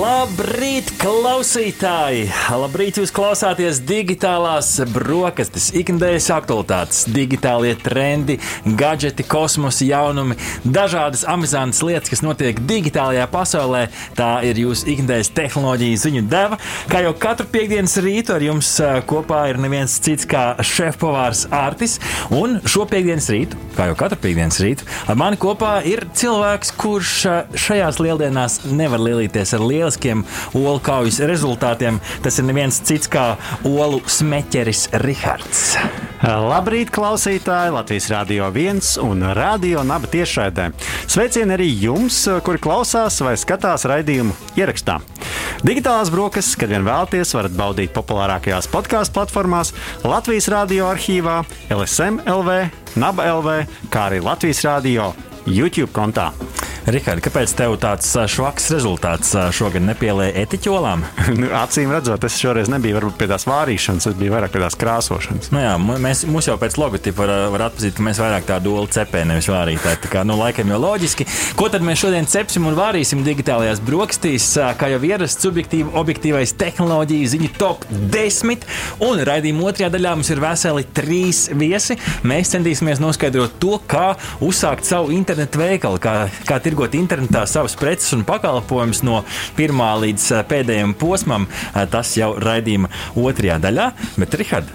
Labrīt, klausītāji! Labrīt, jūs klausāties digitālās brokastis, ikdienas aktualitātes, digitālie trendi, gadgeti, kosmosa jaunumi, dažādas amizantas lietas, kas notiek digitālajā pasaulē. Tā ir jūsu ikdienas tehnoloģija ziņu deva. Kā jau katru piekdienas rītu ar jums kopā ir neviens cits kā šefpavārs Artis. Un šo piekdienas rītu, kā jau katru piekdienas rītu, ar mani kopā ir cilvēks, kurš šajās lieldienās nevar lielīties ar lieliskiem olu kaujas rezultātiem. Tas ir neviens cits kā olu smeķeris Rihards. Labrīt, klausītāji! Latvijas Rādio 1 un Rādio Naba tiešraidē. Sveicieni arī jums, kuri klausās vai skatās raidījumu ierakstā. Digitālās brokastis, kad vien vēlaties, varat baudīt populārākajās podkāstu platformās, Latvijas Rādio arhīvā, LSM LV, Naba LV, kā arī Latvijas Rādio YouTube kontā. Rikārd, kāpēc tev tāds švaks rezultāts šogad nepielēja etiķolām? nu, acīm redzot, es šoreiz nebiju varbūt pie tās vārīšanas, es biju vairāk pie tās krāsošanas. Nu jā, mēs, mums jau pēc logotipa var, var atpazīt, ka mēs vairāk tādu olu cepē, nevis vārītāji. Tā kā, nu, laikam jau loģiski. Ko tad mēs šodien cepsim un vārīsim digitālajās brokastīs? Kā jau ierasts, subjektīvi, objektīvais tehnoloģija ziņu top 10. Un raidījuma otrajā daļā mums ir veseli trīs viesi. Mēs centīsimies noskaidrot to, kā uzsākt savu internetu veikalu, kā, kā tirgot internetā savas preces un pakalpojumus no pirmā līdz pēdējiem posmam. Tas jau raidījuma otrajā daļā. Bet, Rihard,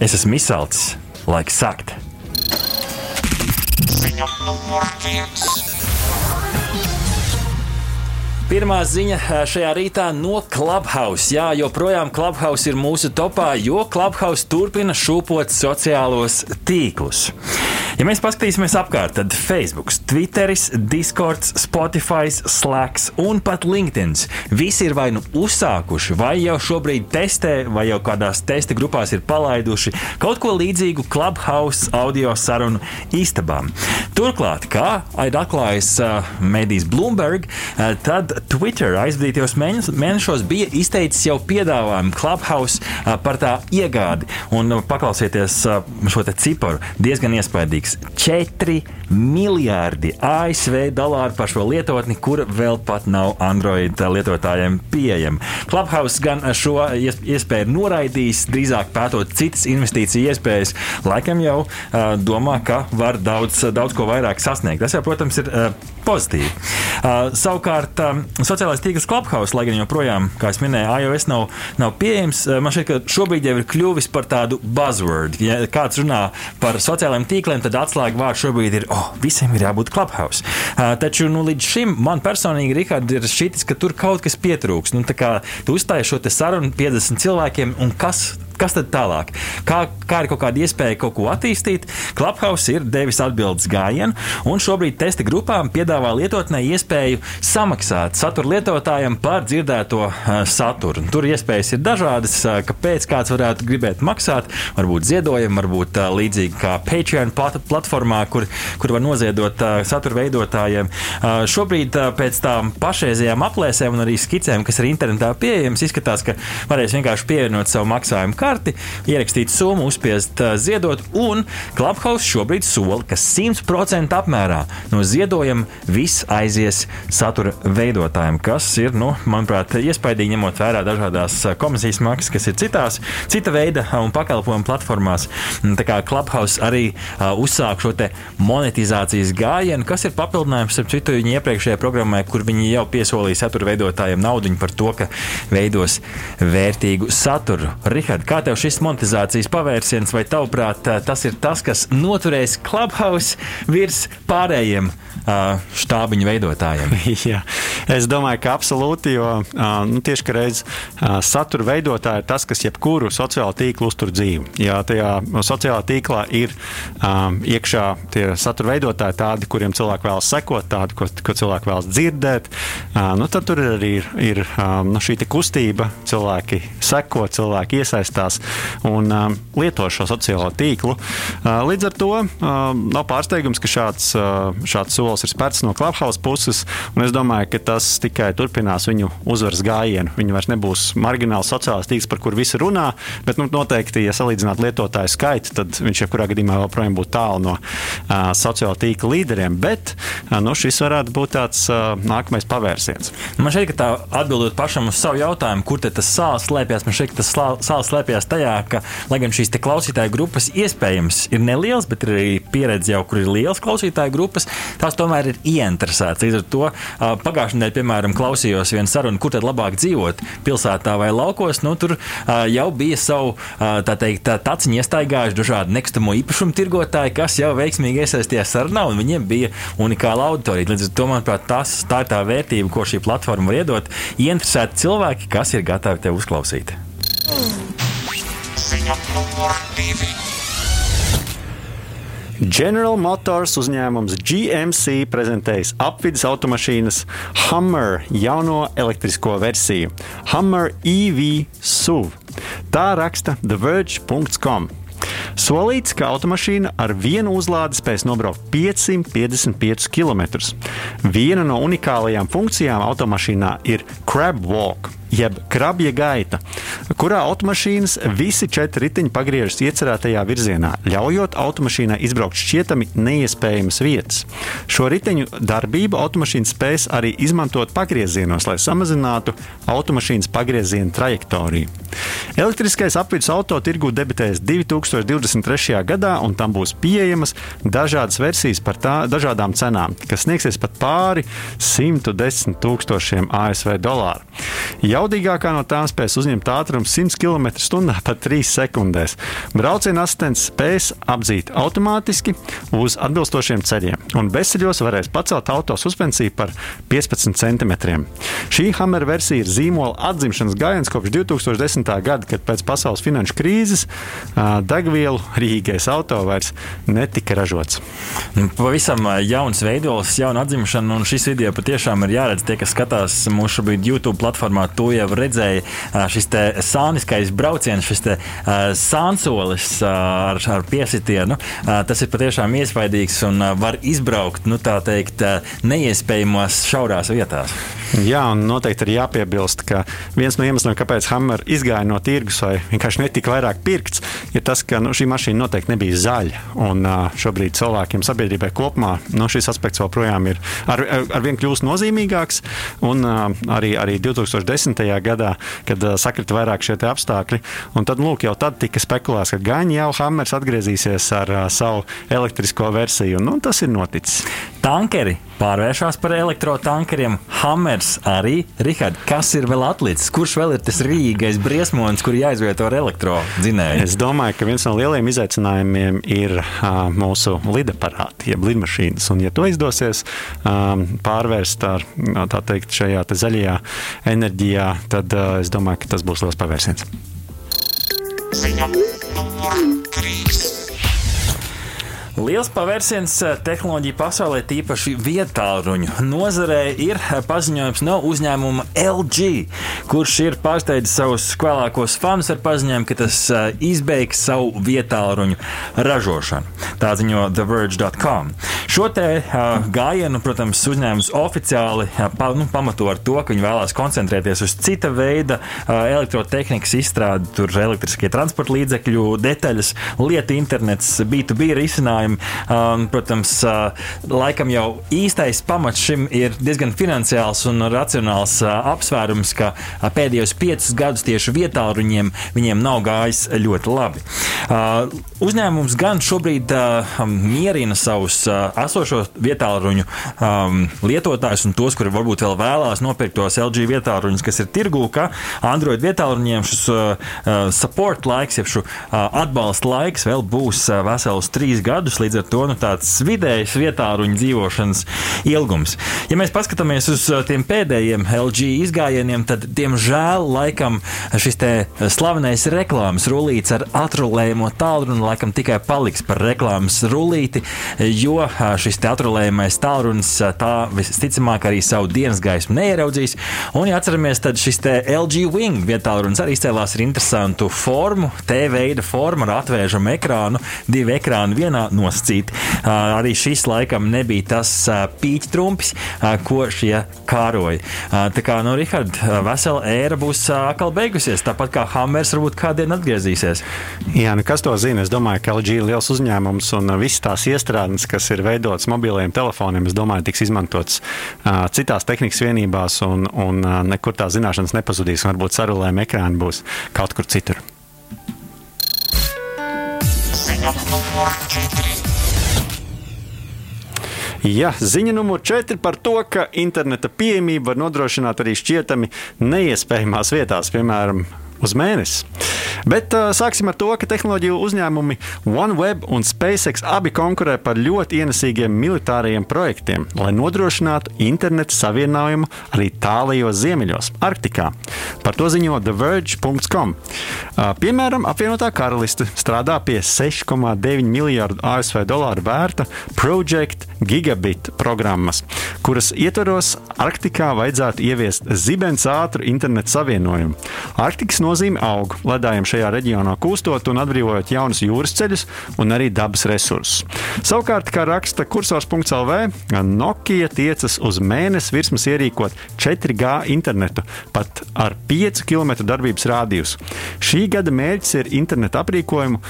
es esmu izsalcis. Laiks sākt! Ziņa numur viens. Pirmā ziņa šajā rītā no Clubhouse. Jā, joprojām Clubhouse ir mūsu topā, jo Clubhouse turpina šūpot sociālos tīklus. Ja mēs paskatīsimies apkārt, tad Facebook, Twitter, Discord, Spotify, Slack un pat LinkedIn visi ir vai nu uzsākuši, vai jau šobrīd testē, vai jau kādās testa grupās ir palaiduši kaut ko līdzīgu Clubhouse audio sarunu istabām. Turklāt, kā ir atklājis uh, medijs Bloomberg, uh, tad Twitter aizvadītajos mēnešos bija izteicis jau piedāvājumu Clubhouse uh, par tā iegādi. Un uh, paklausieties uh, šo ciparu, diezgan iespaidīgs vajadzīgs 4 miljardi ASV dolāru par šo lietotni, kur vēl pat nav Android lietotājiem pieejama. Clubhouse gan šo iespēju noraidīs, drīzāk pētot citas investīciju iespējas. Laikam jau uh, domā, ka var daudz, daudz ko vairāk sasniegt. Tas jau, protams, ir uh, pozitīvi. Uh, savukārt, um, sociālais tīkls Clubhouse, lai gan joprojām, kā jau minēju, iOS nav, nav pieejams, man šķiet, ka šobrīd jau ir kļuvis par tādu buzzword. Ja kāds runā par sociālajiem tīkliem, tad atslēga vārds šobrīd ir, oh, visiem ir jābūt Clubhouse. Uh, taču nu, līdz šim man personīgi, Rihard, ir šķitis, ka tur kaut kas pietrūks. Nu, tu uzstāji šo sarunu 50 cilvēkiem, un kas Kas tad tālāk? Kā, kā ir kaut kāda iespēja kaut ko attīstīt? Clubhouse ir devis atbildes gājienu, un šobrīd testa grupām piedāvā lietotnē iespēju samaksāt satura lietotājiem par dzirdēto saturu. Tur iespējas ir dažādas, kāpēc kāds varētu gribēt maksāt. Varbūt ziedojumi, varbūt līdzīgi kā Patreon plat platformā, kur, kur var noziedot satura veidotājiem. Šobrīd pēc tām pašreizējām aplēsēm un arī skicēm, kas ir internetā pieejamas, izskatās, ka varēs vienkārši pievienot savu maksājumu karti, ierakstīt summu, uzspiest ziedot, un Clubhouse šobrīd sola, ka 100% apmērā no ziedojuma viss aizies satura veidotājiem, kas ir, nu, manuprāt, iespaidīgi ņemot vērā dažādas komisijas maksas, kas ir citās, cita veida un pakalpojumu platformās. Tā kā Clubhouse arī uh, uzsāk šo monetizācijas gājienu, kas ir papildinājums ar citu viņa iepriekšējai programmai, kur viņi jau piesolīja satura veidotājiem naudu par to, ka veidos vērtīgu saturu. Rihard, kā tev šis monetizācijas pavērsiens, vai tavuprāt, tas ir tas, kas noturēs Clubhouse virs pārējiem štābiņu veidotājiem? Jā, es domāju, ka absolūti, jo nu, tieši reiz satura veidotāji ir tas, kas jebkuru sociālo tīklu uztur dzīvu. Ja tajā sociālā tīklā ir iekšā tie satura veidotāji, tādi, kuriem cilvēki vēlas sekot, tādi, ko, ko cilvēki vēlas dzirdēt, nu, tad tur arī ir, ir nu, šī kustība, cilvēki seko, cilvēki iesaistās un lieto šo sociālo tīklu. Līdz ar to nav pārsteigums, ka šāds, šāds solis solis ir spērts no Clubhouse puses, un es domāju, ka tas tikai turpinās viņu uzvaras gājienu. Viņi vairs nebūs margināls sociālais tīkls, par kur visi runā, bet nu, noteikti, ja salīdzināt lietotāju skaitu, tad viņš jebkurā gadījumā joprojām būtu tālu no uh, sociālā tīkla līderiem. Bet uh, nu, šis varētu būt tāds uh, nākamais pavērsiens. Man šķiet, ka tā atbildot pašam uz savu jautājumu, kur tas sāls slēpjas, man ka tas sāls slēpjas tajā, ka, lai gan šīs klausītāju grupas iespējams ir nelielas, bet ir arī pieredze jau, kur ir liels klausītāju grupas, tās tomēr ir ieinteresētas. Līdz ar to pagājušajā nedēļā, piemēram, klausījos vienu sarunu, kur tad labāk dzīvot - pilsētā vai laukos. Nu, tur jau bija savu tā teikt, taciņu iestaigājuši dažādi nekustamo īpašumu tirgotāji, kas jau veiksmīgi iesaistījās sarunā, un viņiem bija unikāla auditorija. Līdz ar to, manuprāt, tas, tā ir tā vērtība, ko šī platforma var iedot. Ieinteresēti cilvēki, kas ir gatavi tevi uzklausīt. Ziņa. General Motors uzņēmums GMC prezentējas apvidus automašīnas Hummer jauno elektrisko versiju Hummer EV SUV. Tā raksta TheVerge.com. Solīts, ka automašīna ar vienu uzlādi spēs nobraukt 555 km. Viena no unikālajām funkcijām automašīnā ir Crab Walk jeb krabja gaita, kurā automašīnas visi četri riteņi pagriežas iecerētajā virzienā, ļaujot automašīnai izbraukt šķietami neiespējamas vietas. Šo riteņu darbību automašīna spēs arī izmantot pagriezienos, lai samazinātu automašīnas pagrieziena trajektoriju. Elektriskais apvidus auto tirgu debitēs 2023. gadā, un tam būs pieejamas dažādas versijas par tā, dažādām cenām, kas sniegsies pat pāri 110 tūkstošiem ASV dolāru. Jaudīgākā no tām spēs uzņemt ātrumu 100 km/h pat 3 sekundēs. Brauciena asistents spēs apdzīt automātiski uz atbilstošiem ceļiem, un bezceļos varēs pacelt auto suspensiju par 15 cm. Šī Hammer versija ir zīmola atzimšanas gājiens kopš 2010. gada, kad pēc pasaules finanšu krīzes degvielu Rīgais auto vairs netika ražots. Nu, pavisam jauns veidols, jauna atzimšana, un šis video patiešām ir jāredz tie, kas skatās mūsu YouTube platformā. To to jau redzēja šis sāniskais brauciens, šis sānsolis ar, ar piesitienu. Tas ir patiešām iespaidīgs un var izbraukt nu, teikt, neiespējamās šaurās vietās. Jā, un noteikti ir jāpiebilst, ka viens no iemesliem, kāpēc Hammer izgāja no tirgus vai vienkārši netika vairāk pirkts, ir tas, ka nu, šī mašīna noteikti nebija zaļa. Un šobrīd cilvēkiem, sabiedrībai kopumā, nu, šis aspekts joprojām ir ar, ar, ar vien kļūst nozīmīgāks. Un arī, arī 2010. Gadā, kad sakrita vairāk šie apstākļi, un tad, lūk, jau tad tika spekulēts, ka gan jau Hammers atgriezīsies ar savu elektrisko versiju, nu, tas ir noticis. Tankeri pārvēršas par elektrotankeriem. Hammers arī. Rihard, kas ir vēl atlicis? Kurš vēl ir tas rīgais briesmonis, kur jāizvieto ar elektrodzinēju? Es domāju, ka viens no lielajiem izaicinājumiem ir uh, mūsu lidaparāti, jeb lidmašīnas. Un, ja to izdosies um, pārvērst ar, tā teikt, šajā te zaļajā enerģijā, tad uh, es domāju, ka tas būs liels pavērsiens. Ziņa numur 3. Liels pavērsiens eh, tehnoloģiju pasaulē, tīpaši vietāluņu nozarē, ir eh, paziņojums no uzņēmuma LG, kurš ir pārsteidzis savus skolākos fanus ar paziņojumu, ka tas eh, izbeigs savu vietāluņu ražošanu. Tā ziņo TheVerge.com. Šo te gājienu, protams, uzņēmums oficiāli pa, nu, pamato ar to, ka viņi vēlās koncentrēties uz cita veida elektrotehnikas izstrādi, tur elektriskie transporta līdzekļu detaļas, lietu internets, B2B risinājumi jautājumi. Um, protams, uh, laikam jau īstais pamats šim ir diezgan finansiāls un racionāls uh, apsvērums, ka uh, pēdējos piecus gadus tieši vietāluņiem viņiem nav gājis ļoti labi. Uh, uzņēmums gan šobrīd uh, mierina savus uh, esošos vietāluņu um, lietotājus un tos, kuri varbūt vēl vēlās nopirkt tos LG vietāluņus, kas ir tirgū, ka Android vietāluņiem šis uh, uh, support laiks, jeb šo uh, atbalsta laiks vēl būs vesels trīs gadus līdz ar to nu, tāds vidējs vietāruņu dzīvošanas ilgums. Ja mēs paskatāmies uz tiem pēdējiem LG izgājieniem, tad, diemžēl, laikam šis slavenais reklāmas rullīts ar atrulējumu tālruni laikam tikai paliks par reklāmas rullīti, jo šis atrulējumais tālrunis tā visticamāk arī savu dienas gaismu neieraudzīs. Un, ja atceramies, tad šis LG Wing vietālrunis arī izcēlās ar interesantu formu, T veida formu ar atvēršamu ekrānu, divi ekrāni vienā no nosacīti. Arī šis laikam nebija tas pīķtrumpis, ko šie kāroja. Tā kā, nu, Rihard, vesela ēra būs atkal beigusies, tāpat kā Hammers varbūt kādien atgriezīsies. Jā, nu kas to zina? Es domāju, ka LG ir liels uzņēmums un visas tās iestrādes, kas ir veidotas mobiliem telefoniem, es domāju, tiks izmantotas uh, citās tehnikas vienībās un, un uh, nekur tā zināšanas nepazudīs. Varbūt sarulējumi ekrāni būs kaut kur citur. Ja, ziņa numur 4 par to, ka interneta pieejamību var nodrošināt arī šķietami neiespējamās vietās, piemēram, uz mēnesi. Bet uh, sāksim ar to, ka tehnoloģiju uzņēmumi OneWeb un SpaceX abi konkurē par ļoti ienesīgiem militārajiem projektiem, lai nodrošinātu internetu savienojumu arī tālajos ziemeļos, Arktikā. Par to ziņo TheVerge.com. Uh, piemēram, apvienotā karaliste strādā pie 6,9 miljardu ASV dolāru vērta Project Gigabit programmas, kuras ietvaros Arktikā vajadzētu ieviest zibens ātru internetu savienojumu. Arktikas nozīme aug, ledājiem šajā reģionā kūstot un atbrīvojot jaunus jūras ceļus un arī dabas resursus. Savukārt, kā raksta kursors.lv, Nokia tiecas uz mēnesi virsmas ierīkot 4G internetu pat ar 5 km darbības rādījus. Šī gada mērķis ir internetu aprīkojumu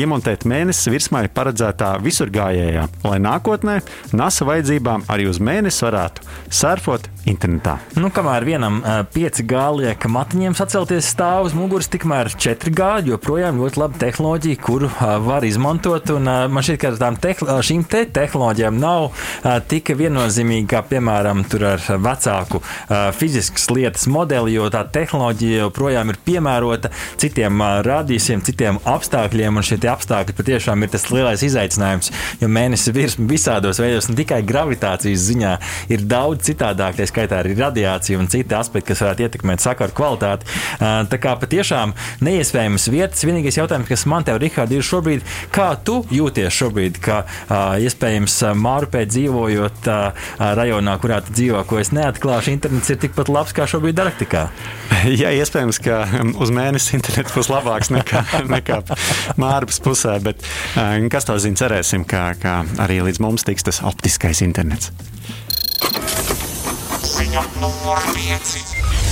iemontēt mēnesis virsmai paredzētā visurgājējā, lai nākotnē NASA vajadzībām arī uz mēnesi varētu surfot internetā. Nu, kamēr vienam uh, 5G liek matiņiem sacelties stāv uz muguras, tikmēr 4G joprojām ļoti laba tehnoloģija, kuru var izmantot. Un, man šķiet, ka tehn šīm te tehnoloģijām nav tik viennozīmīgi kā, piemēram, ar vecāku fiziskas lietas modeli, jo tā tehnoloģija joprojām ir piemērota citiem rādījumiem, citiem apstākļiem. Un šie apstākļi patiešām ir tas lielais izaicinājums, jo mēnesis virsma visādos veidos, ne tikai gravitācijas ziņā, ir daudz citādāk. Tā skaitā arī radiācija un citi aspekti, kas varētu ietekmēt sakaru kvalitāti. Tā kā patiešām neiespējamas vietas. Vienīgais jautājums, kas man te, Rihard, ir šobrīd, kā tu jūties šobrīd, ka iespējams Mārupē dzīvojot rajonā, kurā tu dzīvo, ko es neatklāšu, internets ir tikpat labs kā šobrīd Arktikā? Jā, iespējams, ka uz mēnesi internets būs labāks nekā, nekā Mārupas pusē, bet kas to zina, cerēsim, ka, ka arī līdz mums tiks tas optiskais internets. Ziņa numur 5.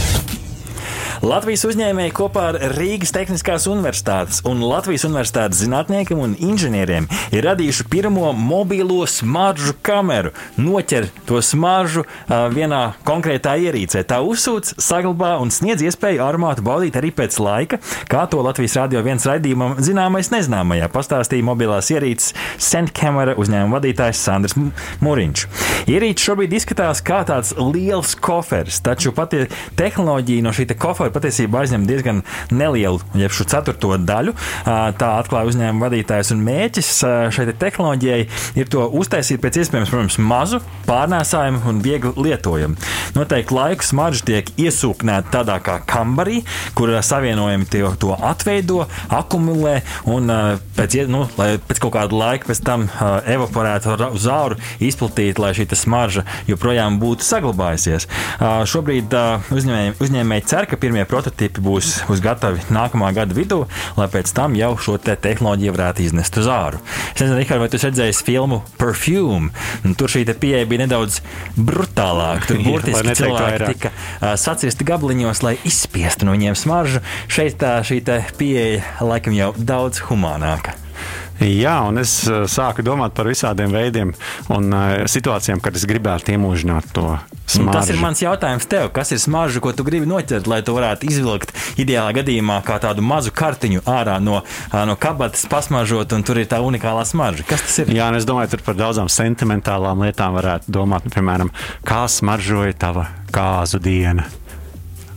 Latvijas uzņēmēji kopā ar Rīgas Tehniskās Universitātes un Latvijas Universitātes zinātniekiem un inženieriem ir radījuši pirmo mobilo smaržu kameru. Noķer to smaržu uh, vienā konkrētā ierīcē. Tā uzsūc, saglabā un sniedz iespēju armātu baudīt arī pēc laika, kā to Latvijas radio viens raidījumam zināmais nezināmajā pastāstīja mobilās ierīces Sendkamera uzņēmuma vadītājs Sandrs Mūriņš. Ierīce šobrīd izskatās kā tāds liels koferis, taču pati tehnoloģija no šī kofera patiesībā aizņem diezgan nelielu, jeb šo ceturto daļu. Tā atklāja uzņēmuma vadītājs un mēķis šai te tehnoloģijai ir to uztaisīt pēc iespējams, protams, mazu, pārnēsājumu un viegli lietojamu. Noteikti laiku smarža tiek iesūknēta tādā kā kambarī, kur savienojumi tie, to atveido, akumulē un pēc, nu, pēc kaut kāda laika pēc tam evaporētu uz āru, izplatītu, lai šī smarža joprojām būtu saglabājusies. Šobrīd uzņēmēji cer, ka pirmie pirmie prototypi būs, būs gatavi nākamā gada vidū, lai pēc tam jau šo te tehnoloģiju varētu iznest uz āru. Es nezinu, Rihard, vai tu redzēji filmu Perfume? Un tur šī pieeja bija nedaudz brutālāka. Tur burtiski cilvēki tika uh, saciesti gabaliņos, lai izspiestu no viņiem smaržu. Šeit tā šī pieeja laikam jau daudz humānāka. Jā, un es eh, sāku domāt par visādiem veidiem un uh, situācijām, kad es gribētu iemūžināt to smaržu. Tas ir mans jautājums tev. Kas ir smarža, ko tu gribi noķert, lai tu varētu izvilkt ideālā gadījumā kā tādu mazu kartiņu ārā no, no kabatas, pasmažot, un tur ir tā unikālā smarža? Kas tas ir? Jā, es domāju, tur par daudzām sentimentālām lietām varētu domāt. Nu, piemēram, kā smaržoja tava kāzu diena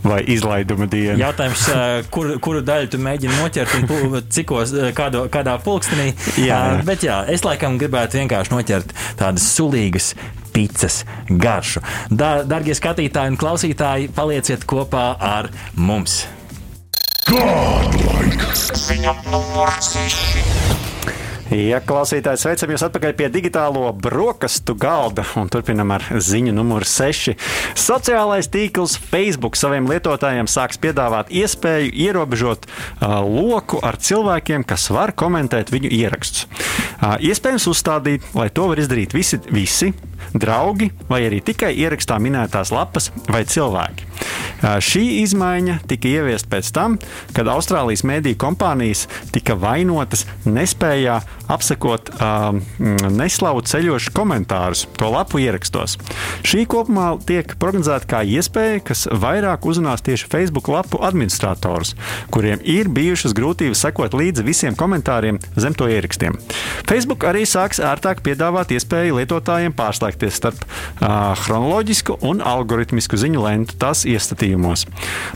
vai izlaiduma diena. Jautājums, kur, kuru daļu tu mēģini noķert un cikos, kādo, kādā pulkstenī. Jā. Bet jā, es laikam gribētu vienkārši noķert tādas sulīgas picas garšu. Da, dargie skatītāji un klausītāji, palieciet kopā ar mums! Godlike! Ziņa numur 6! Ja klausītājs sveicam jūs atpakaļ pie digitālo brokastu galda un turpinam ar ziņu numuru 6. Sociālais tīkls Facebook saviem lietotājiem sāks piedāvāt iespēju ierobežot uh, loku ar cilvēkiem, kas var komentēt viņu ierakstus. Iespējams uzstādīt, lai to var izdarīt visi, visi draugi vai arī tikai ierakstā minētās lapas vai cilvēki. Šī izmaiņa tika ieviesta pēc tam, kad Austrālijas mediju kompānijas tika vainotas nespējā apsekot uh, neslavu ceļošu komentārus to lapu ierakstos. Šī kopumā tiek prognozēta kā iespēja, kas vairāk uzrunās tieši Facebook lapu administratorus, kuriem ir bijušas grūtības sekot līdzi visiem komentāriem zem to ierakstiem. Facebook arī sāks ērtāk piedāvāt iespēju lietotājiem pārslēgties starp uh, chronoloģisku un algoritmisku ziņu lentu tās iestatījumos.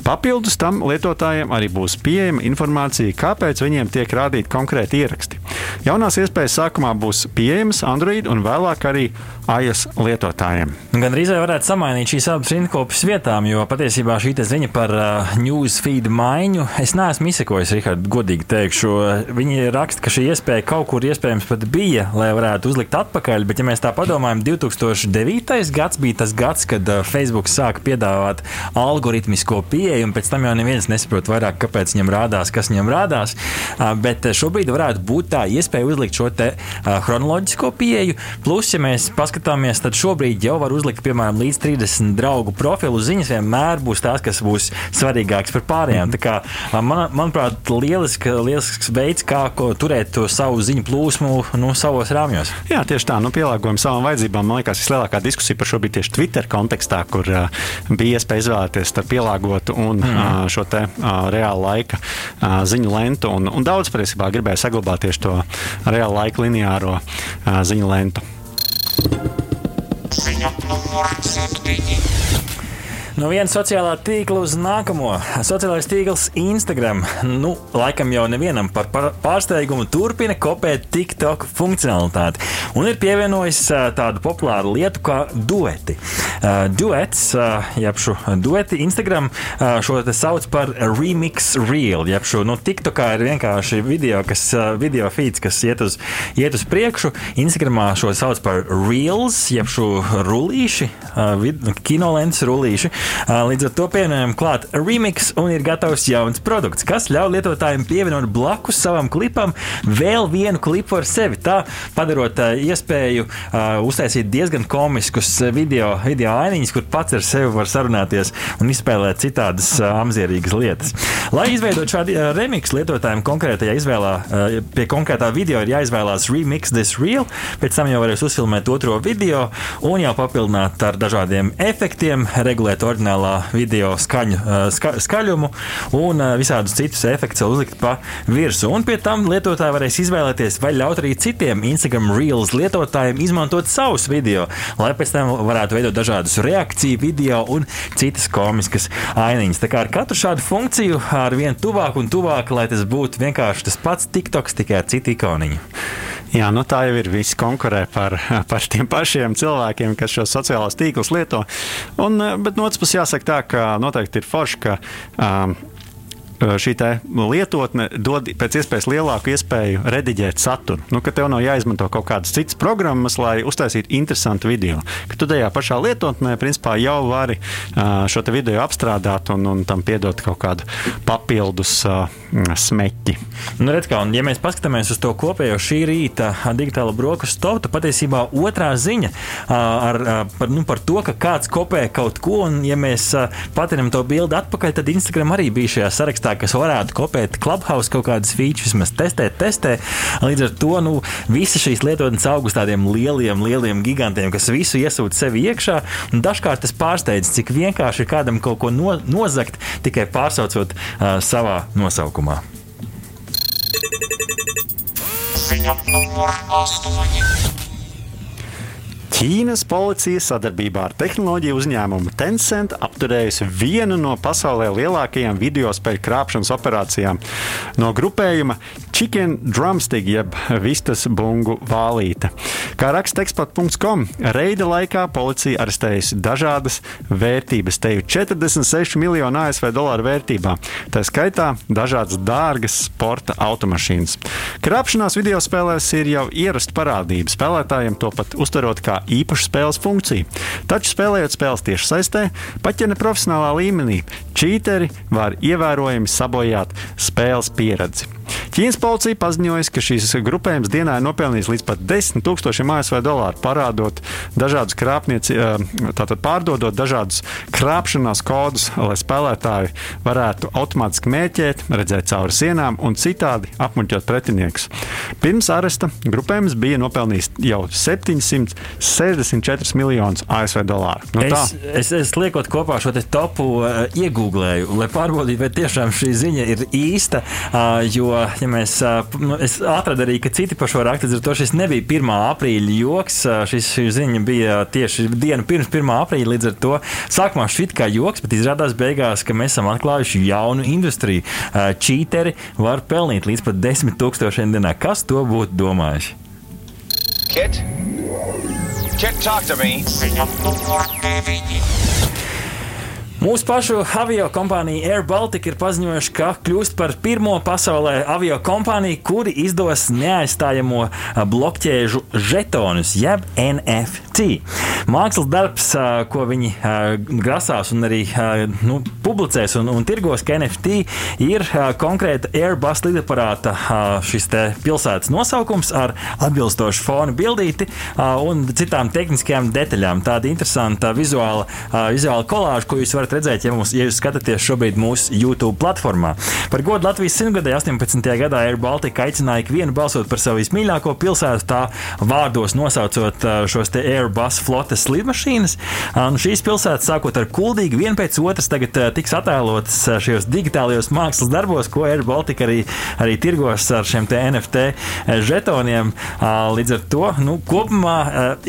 Papildus tam lietotājiem arī būs pieejama informācija, kāpēc viņiem tiek rādīti konkrēti ieraksti. Jaunās iespējas sākumā būs pieejamas Android un vēlāk arī iOS lietotājiem. Gan arī varētu samainīt šīs abas rindkopas vietām, jo patiesībā šī ziņa par uh, newsfeed maiņu es neesmu izsekojis, Rihard, godīgi teikšu. Viņi raksta, ka šī iespēja kaut kur iespējams pat bija, lai varētu uzlikt atpakaļ, bet ja mēs tā padomājam, 2009. gads bija tas gads, kad uh, Facebook sāka piedāvāt algoritmisko pieeju, un pēc tam jau neviens nesaprot vairāk, kāpēc viņam rādās, kas viņam rādās. Bet šobrīd varētu būt tā iespēja uzlikt šo te chronoloģisko pieeju. Plus, ja mēs paskatāmies, tad šobrīd jau var uzlikt, piemēram, līdz 30 draugu profilu ziņas. Vienmēr būs tās, kas būs svarīgākas par pārējām. Tā kā, man, manuprāt, lielisks, lielisks veids, kā turēt to savu ziņu plūsmu nu, savos rāmjos. Jā, tieši tā, nu, pielāgojam savām vajadzībām. Man liekas, vislielākā diskusija par šo bija tieši Twitter kontekstā, kur uh, bija iespēja izvēlēties starp pielāgotu un mm. uh, šo te uh, reāla laika uh, ziņu lentu. Un, un daudz patiesībā gribēja saglabāt tieši to reāla laika lineāro uh, ziņu lentu. Ziņa numur 7. No viena sociālā tīkla uz nākamo. Sociālais tīkls Instagram, nu, laikam jau nevienam par pārsteigumu, turpina kopēt TikTok funkcionalitāti un ir pievienojis tādu populāru lietu kā dueti. Duets, jeb šo dueti Instagram šo te sauc par remix reel, jeb šo, nu, TikTokā ir vienkārši video, kas, video feeds, kas iet uz, iet uz priekšu. Instagramā šo sauc par reels, jeb šo rullīši, kinolents rullīši. Līdz ar to pievienojam klāt remix un ir gatavs jauns produkts, kas ļauj lietotājiem pievienot blakus savam klipam vēl vienu klipu ar sevi. Tā padarot iespēju uztaisīt diezgan komiskus video, video ainiņus, kur pats ar sevi var sarunāties un izspēlēt citādas amzierīgas lietas. Lai izveidot šādu remixu lietotājiem konkrētajā izvēlā, pie konkrētā video ir jāizvēlās remix this real, pēc tam jau varēs uzfilmēt otro video un jau papildināt ar dažādiem efektiem, regulēt orģinālu oriģinālā video skaņu, ska, skaļumu un visādus citus efektus uzlikt pa virsmu. Un pie tam lietotāji varēs izvēlēties, vai ļaut arī citiem Instagram Reels lietotājiem izmantot savus video, lai pēc tam varētu veidot dažādus reakciju video un citas komiskas ainiņas. Tā kā ar katru šādu funkciju ar vien tuvāk un tuvāk, lai tas būtu vienkārši tas pats TikToks, tikai ar citu ikoniņu. Jā, nu tā jau ir. Visi konkurē par, par tiem pašiem cilvēkiem, kas šos sociālos tīklus lieto. Un, bet no otras puses jāsaka tā, ka noteikti ir forši, ka um, šī lietotne dod pēc iespējas lielāku iespēju rediģēt saturu. Nu, ka tev nav jāizmanto kaut kādas citas programmas, lai uztaisītu interesantu video. Ka tu tajā pašā lietotnē principā, jau vari šo video apstrādāt un, un tam piedot kaut kādu papildus smeķi. Nu, redz, kā, un, ja mēs paskatāmies uz to kopējo šī rīta digitālo brokastu stopu, tad patiesībā otrā ziņa ar, par, nu, par to, ka kāds kopē kaut ko, un ja mēs patinam to bildi atpakaļ, tad Instagram arī bija šajā sarakstā tā, kas varētu kopēt Clubhouse kaut kādas features, vismaz testēt, testē. Līdz ar to nu, visas šīs lietotnes aug uz tādiem lieliem, lieliem gigantiem, kas visu iesūta sevi iekšā. Dažkārt tas pārsteidz, cik vienkārši ir kādam kaut ko no, nozagt, tikai pārsaucot uh, savā nosaukumā. Ziņa numur 8. Ķīnas policija sadarbībā ar tehnoloģiju uzņēmumu Tencent apturējusi vienu no pasaulē lielākajām video spēļu krāpšanas operācijām no grupējuma Chicken Drumstick, jeb vistas bungu vālīte. Kā raksta eksport.com, reida laikā policija arestējusi dažādas vērtības, te jau 46 miljonu ASV dolāru vērtībā, tā skaitā dažādas dārgas sporta automašīnas. Krāpšanās video spēlēs ir jau ierasta parādība, spēlētājiem to pat uztverot kā īpašu spēles funkciju. Taču spēlējot spēles tieši saistē, pat ja ne profesionālā līmenī, čīteri var ievērojami sabojāt spēles pieredzi. Ķīnas policija paziņoja, ka šīs grupējums dienā ir nopelnījis līdz pat 10 tūkstošiem ASV dolāru, parādot dažādus krāpnieci, tātad pārdodot dažādus krāpšanās kodus, lai spēlētāji varētu automātiski mēķēt, redzēt cauri sienām un citādi apmuļķot pretiniekus. Pirms aresta grupējums bija nopelnījis jau 764 miljonus ASV dolāru. Nu, es, es, es liekot kopā šo topu, uh, iegūlēju, lai pārbaudītu, vai tiešām šī ziņa ir īsta. Uh, jo, ja mēs, uh, nu, es atradu arī, ka citi par šo rakstu, tad šis nebija 1. aprīļa joks. Šis, šī ziņa bija tieši dienu pirms 1. aprīļa. Līdz ar to sākumā šķiet kā joks, bet izrādās beigās, ka mēs esam atklājuši jaunu industriju. Čīteri var pelnīt līdz pat 10 tūkstošiem dienā. Kas to būtu domājis? Kit? Kit, talk to me. Mūsu pašu avio kompānija Air Baltica ir paziņojuši, ka kļūst par pirmo pasaulē avio kompāniju, kuri izdos neaizstājamo blokķēžu žetonus, jeb NFT. Mākslas darbs, ko viņi grasās un arī nu, publicēs un, un tirgos, ka NFT ir konkrēta Airbus lidaparāta šis pilsētas nosaukums ar atbilstošu fonu bildīti un citām tehniskajām detaļām. Tāda interesanta vizuāla, vizuāla kolāža, ko jūs varat varat redzēt, ja, mums, ja jūs skatāties šobrīd mūsu YouTube platformā. Par godu Latvijas simtgadē 18. gadā Air Baltica aicināja ikvienu balsot par savu vismīļāko pilsētu, tā vārdos nosaucot šos te Airbus flotes lidmašīnas. Un šīs pilsētas, sākot ar kuldīgi, vien pēc otras, tagad tiks attēlotas šajos digitālajos mākslas darbos, ko Air Baltica arī, arī tirgos ar šiem NFT žetoniem. Līdz ar to nu, kopumā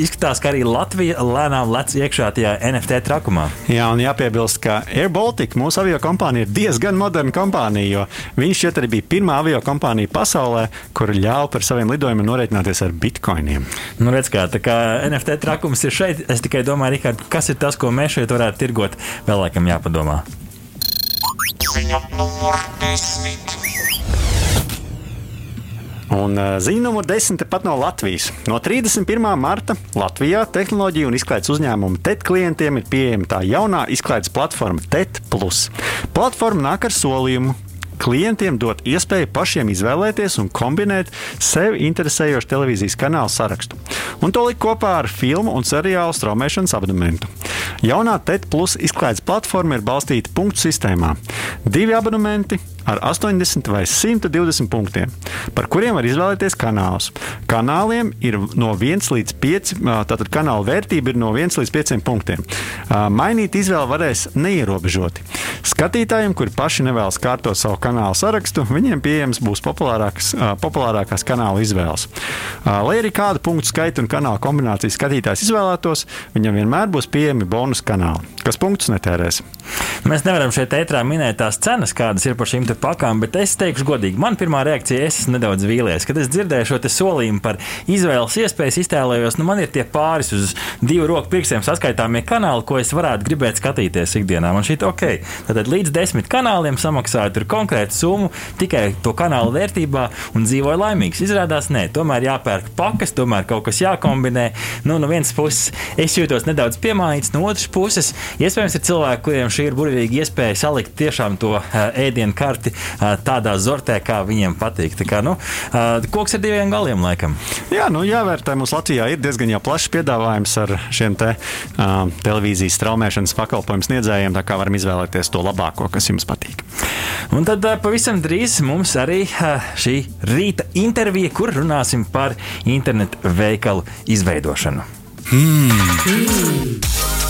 izskatās, ka arī Latvija lēnām lec iekšā tajā NFT trakumā. Jā, un jāpiebilst, jāpiebilst, ka Air Baltica, mūsu avio kompānija, ir diezgan moderna kompānija, jo viņš šķiet arī bija pirmā avio kompānija pasaulē, kur ļāva par saviem lidojumiem norēķināties ar bitkoiniem. Nu, redz, kā, kā NFT trakums ir šeit. Es tikai domāju, Rihard, kas ir tas, ko mēs šeit varētu tirgot, vēl laikam jāpadomā. Ziņa numur desmit. Un uh, ziņa numur 10 pat no Latvijas. No 31. marta Latvijā tehnoloģiju un izklaides uzņēmumu TET klientiem ir pieejama tā jaunā izklaides platforma TET. Platforma nāk ar solījumu, klientiem dot iespēju pašiem izvēlēties un kombinēt sev interesējošu televīzijas kanālu sarakstu, un to likt kopā ar filmu un seriālu straumēšanas abonementu. Jaunā TET plus izklaides platforma ir balstīta punktu sistēmā. Divi abonementi ar 80 vai 120 punktiem, par kuriem var izvēlēties kanālus. Kanāliem ir no 1 līdz 5, tātad kanāla vērtība ir no 1 līdz 5 punktiem. Mainīt izvēli varēs neierobežoti. Skatītājiem, kuri paši nevēlas kārtot savu kanālu sarakstu, viņiem pieejams būs populārākas, populārākās kanāla izvēles. Lai arī kādu punktu skaitu un kanāla kombināciju skatītājs izvēlētos, viņam vienmēr būs pieejami bonus kanāli, kas punktus netērēs. Mēs nevaram šeit ētrā minēt tās cenas, kādas ir par šīm pakām, bet es teikšu godīgi, man pirmā reakcija es nedaudz vīlies, kad es dzirdēju šo solījumu par izvēles iespējas, iztēlējos, nu man ir tie pāris uz divu roku pirkstiem saskaitāmie kanāli, ko es varētu gribēt skatīties ikdienā. Man ir ok. Tad līdz desmit kanāliem samaksāju konkrētu summu tikai to kanālu vērtībā un dzīvoju laimīgs. Izrādās, nē, tomēr jāpērk pakas, tomēr kaut kas jākombinē. Nu, no vienas puses es jūtos nedaudz piemānīts, no otras puses iespējams ir cilvēki, kuriem šī ir burvīga iespēja salikt tiešām to ēdienu karti tādā zortē, kā viņiem patīk. Tā kā, nu, koks ar diviem galiem, laikam. Jā, nu, jāvērtē. Mums Latvijā ir diezgan plašs piedāvājums ar šiem te, uh, televīzijas straumēšanas pakalpojumu sniedzējiem. Tā kā varam izvēlēties to labāko, kas jums patīk. Un tad pavisam drīz mums arī šī rīta intervija, kur runāsim par internetu veikalu izveidošanu. Hmm. Hmm.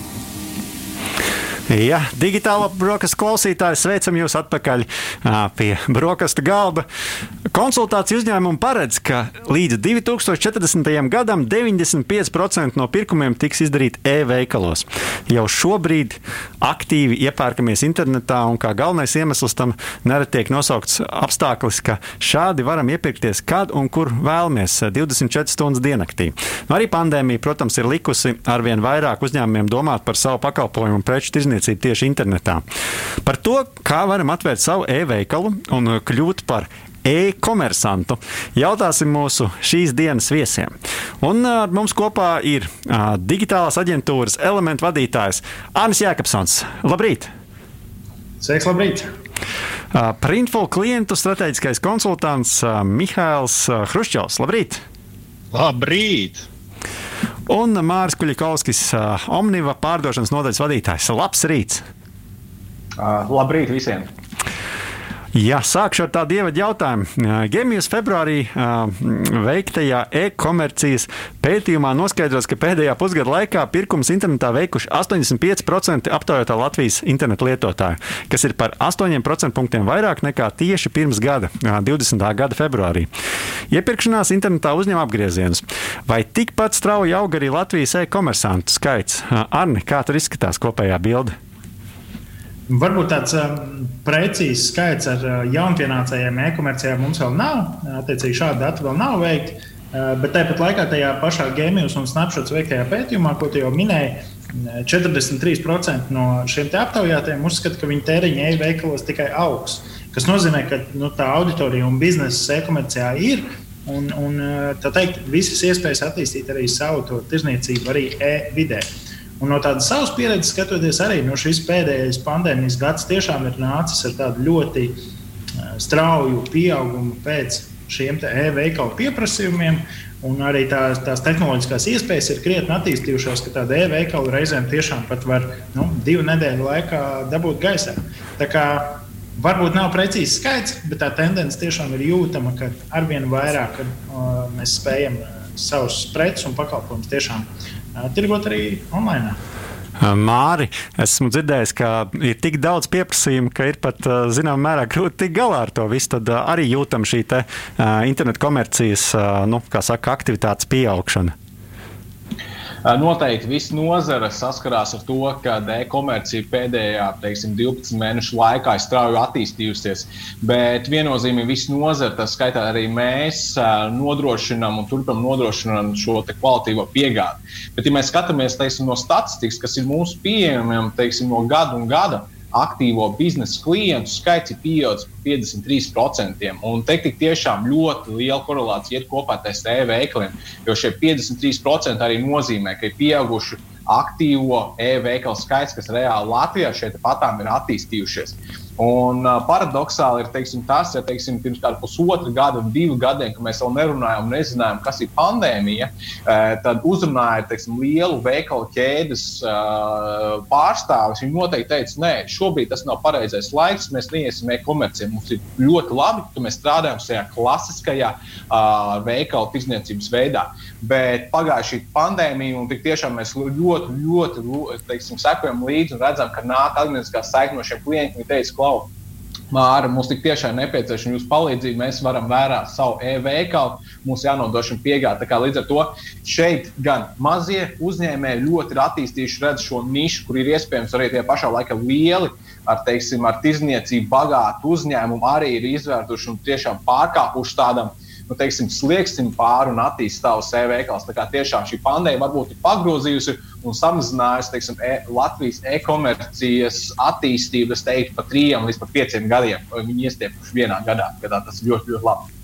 Jā, digitāla brokastu klausītāji, sveicam jūs atpakaļ pie brokastu galda. Konsultāciju uzņēmumu paredz, ka līdz 2040. gadam 95% no pirkumiem tiks izdarīti e-veikalos. Jau šobrīd aktīvi iepērkamies internetā, un kā galvenais iemesls tam nereti tiek nosaukts apstākļus, ka šādi varam iepirkties, kad un kur vēlamies 24 stundas diennaktī. Arī pandēmija, protams, ir likusi arvien vairāk uzņēmumiem domāt par savu pakalpojumu un preču tirzniecību tirdzniecību tieši internetā. Par to, kā varam atvērt savu e-veikalu un kļūt par e-komersantu. Jautāsim mūsu šīs dienas viesiem. Un ar mums kopā ir uh, digitālās aģentūras elementu vadītājs Anis Jēkabsons. Labrīt! Sveiks, labrīt! Uh, Printful klientu strateģiskais konsultants uh, Mihails uh, Hruščovs. Labrīt! Labrīt! Un Mārcis Kuļakovskis, uh, Omniva pārdošanas nodaļas vadītājs. Labs rīts! Uh, labrīt visiem! Jā, sākšu ar tādu ievadu jautājumu. Gemijas februārī veiktajā e-komercijas pētījumā noskaidros, ka pēdējā pusgada laikā pirkums internetā veikuši 85% aptaujātā Latvijas internetu lietotāju, kas ir par 8% punktiem vairāk nekā tieši pirms gada, 20. gada februārī. Iepirkšanās internetā uzņem apgriezienus. Vai tikpat strauji aug arī Latvijas e-komersantu skaits? Arni, kā tur izskatās kopējā bilde? Varbūt tāds um, precīzs skaits ar uh, jaunpienācējiem e-komercijā mums vēl nav. Attiecīgi, šādi dati vēl nav veikti. Uh, bet tāpat laikā tajā pašā Gēmijas un Snapshots veiktajā pētījumā, ko jau minēji, 43% no šiem aptaujātiem uzskata, ka viņu tēriņa e-veikalos tikai augs. Tas nozīmē, ka nu, tā auditorija un biznesa e-komercijā ir. Un, un tā teikt, visas iespējas attīstīt arī savu tirzniecību, arī e-vidē. Un no tādas savas pieredzes skatoties, arī no šīs pēdējais pandēmijas gads tiešām ir nācis ar tādu ļoti strauju pieaugumu pēc šiem e-veikalu pieprasījumiem. Un arī tās, tās tehnoloģiskās iespējas ir krietni attīstījušās, ka tāda e-veikala reizēm tiešām pat var nu, divu nedēļu laikā dabūt gaisā. Tā kā varbūt nav precīzi skaits, bet tā tendence tiešām ir jūtama, ka arvien vairāk uh, mēs spējam savus preces un pakalpojumus tiešām tirgot arī online. Māri, esmu dzirdējis, ka ir tik daudz pieprasījumu, ka ir pat zināmā mērā grūti tikt galā ar to visu. Tad arī jūtam šī te, internetu komercijas nu, saka, aktivitātes pieaugšana. Noteikti viss nozara saskarās ar to, ka e-komercija pēdējā teiksim, 12 mēnešu laikā ir strauji attīstījusies. Bet viennozīmīgi viss nozara, tas skaitā arī mēs, nodrošinām un turpinām nodrošināt šo kvalitīvo piegādi. Bet, ja mēs skatāmies teiksim, no statistikas, kas ir mūsu pieejamiem no gada un gada, aktīvo biznesa klientu skaits ir pieaudzis par 53%. Un te tik tiešām ļoti liela korelācija iet kopā ar e-veikaliem, jo šie 53% arī nozīmē, ka ir pieauguši aktīvo e-veikalu skaits, kas reāli Latvijā šeit patām ir attīstījušies. Un uh, paradoxāli ir teiksim, tas, ja teiksim, pirms kāda pusotra gada, divu gadiem, kad mēs vēl nerunājām, nezinājām, kas ir pandēmija, uh, tad uzrunāja teiksim, lielu veikalu ķēdes uh, pārstāvis. Viņi noteikti teica, nē, šobrīd tas nav pareizais laiks, mēs neiesim e-komercijā. Mums ir ļoti labi, ka mēs strādājam šajā klasiskajā uh, veikalu tirdzniecības veidā. Bet pagājušā šī pandēmija, un tiešām mēs ļoti, ļoti, ļoti teiksim, sekojam līdzi un redzam, ka nāk atgriezniskā saikne no šiem klientiem. Viņi teica, klau, Māra, mums tik tiešām nepieciešama jūsu palīdzība. Mēs varam vērāt savu e-veikalu, mums jānodrošina piegāde. Līdz ar to šeit gan mazie uzņēmēji ļoti ir attīstījuši redz šo nišu, kur ir iespējams arī tie pašā laikā lieli. Ar, teiksim, ar tirzniecību bagātu uzņēmumu arī ir izvērtuši un tiešām pārkāpuši tādam nu, teiksim, slieksim pāri un attīstīt savus e-veikalus. Tā kā tiešām šī pandēmija varbūt ir pagrozījusi un samazinājusi teiksim, e Latvijas e-komercijas attīstību, es teiktu, pa trijiem līdz pat pieciem gadiem. Viņi iestiepuši vienā gadā, gadā tas ļoti, ļoti labi.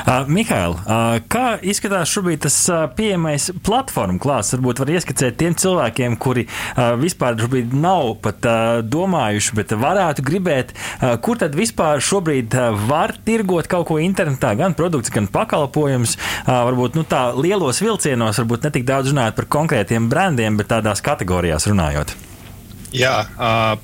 Uh, Mihail, uh, kā izskatās šobrīd tas uh, pieejamais platformu klāsts? Varbūt var ieskicēt tiem cilvēkiem, kuri uh, vispār šobrīd nav pat uh, domājuši, bet varētu gribēt, uh, kur tad vispār šobrīd uh, var tirgot kaut ko internetā, gan produkts, gan pakalpojums. Uh, varbūt nu, tā lielos vilcienos, varbūt ne tik daudz runājot par konkrētiem brandiem, bet tādās kategorijās runājot. Jā,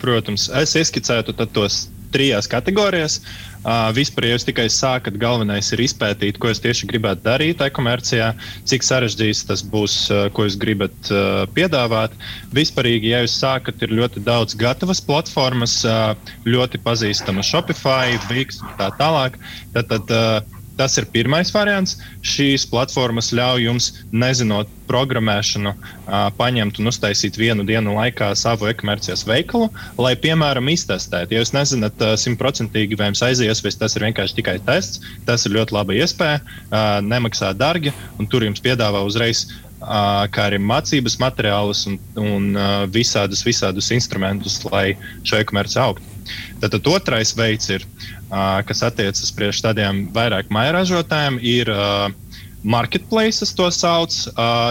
protams, es ieskicētu tos trijās kategorijās. Uh, vispār, ja jūs tikai sākat, galvenais ir izpētīt, ko jūs tieši gribētu darīt e-komercijā, cik sarežģīts tas būs, uh, ko jūs gribat uh, piedāvāt. Vispārīgi, ja jūs sākat, ir ļoti daudz gatavas platformas, uh, ļoti pazīstamas Shopify, Wix un tā tālāk. Tad, tad, uh, Tas ir pirmais variants. Šīs platformas ļauj jums, nezinot programmēšanu, paņemt un uztaisīt vienu dienu laikā savu e-komercijas veikalu, lai, piemēram, iztestētu. Ja jūs nezināt simtprocentīgi, vai jums aizies, vai tas ir vienkārši tikai tests, tas ir ļoti laba iespēja, nemaksā dārgi, un tur jums piedāvā uzreiz kā arī mācības materiālus un, un visādus, visādus instrumentus, lai šo e-komerci augtu. Tad otrais veids, ir, kas attiecas pret tādiem vairāk mairažotājiem, ir marketplaces, to sauc.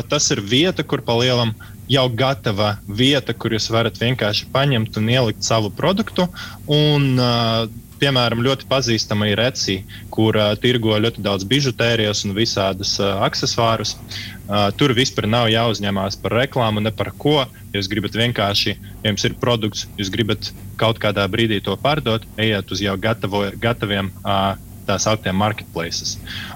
Tas ir vieta, kur pa lielam jau gatava vieta, kur jūs varat vienkārši paņemt un ielikt savu produktu. Un, uh, piemēram, ļoti pazīstama ir Etsy, kur uh, tirgo ļoti daudz bižutērijas un visādus uh, accessorus. Uh, tur vispār nav jāuzņemās par reklāmu, ne par ko. Jūs gribat vienkārši, ja jums ir produkts, jūs gribat kaut kādā brīdī to pārdot, ejiet uz jau gatavo, gataviem. Uh, tā sauktiem marketplaces.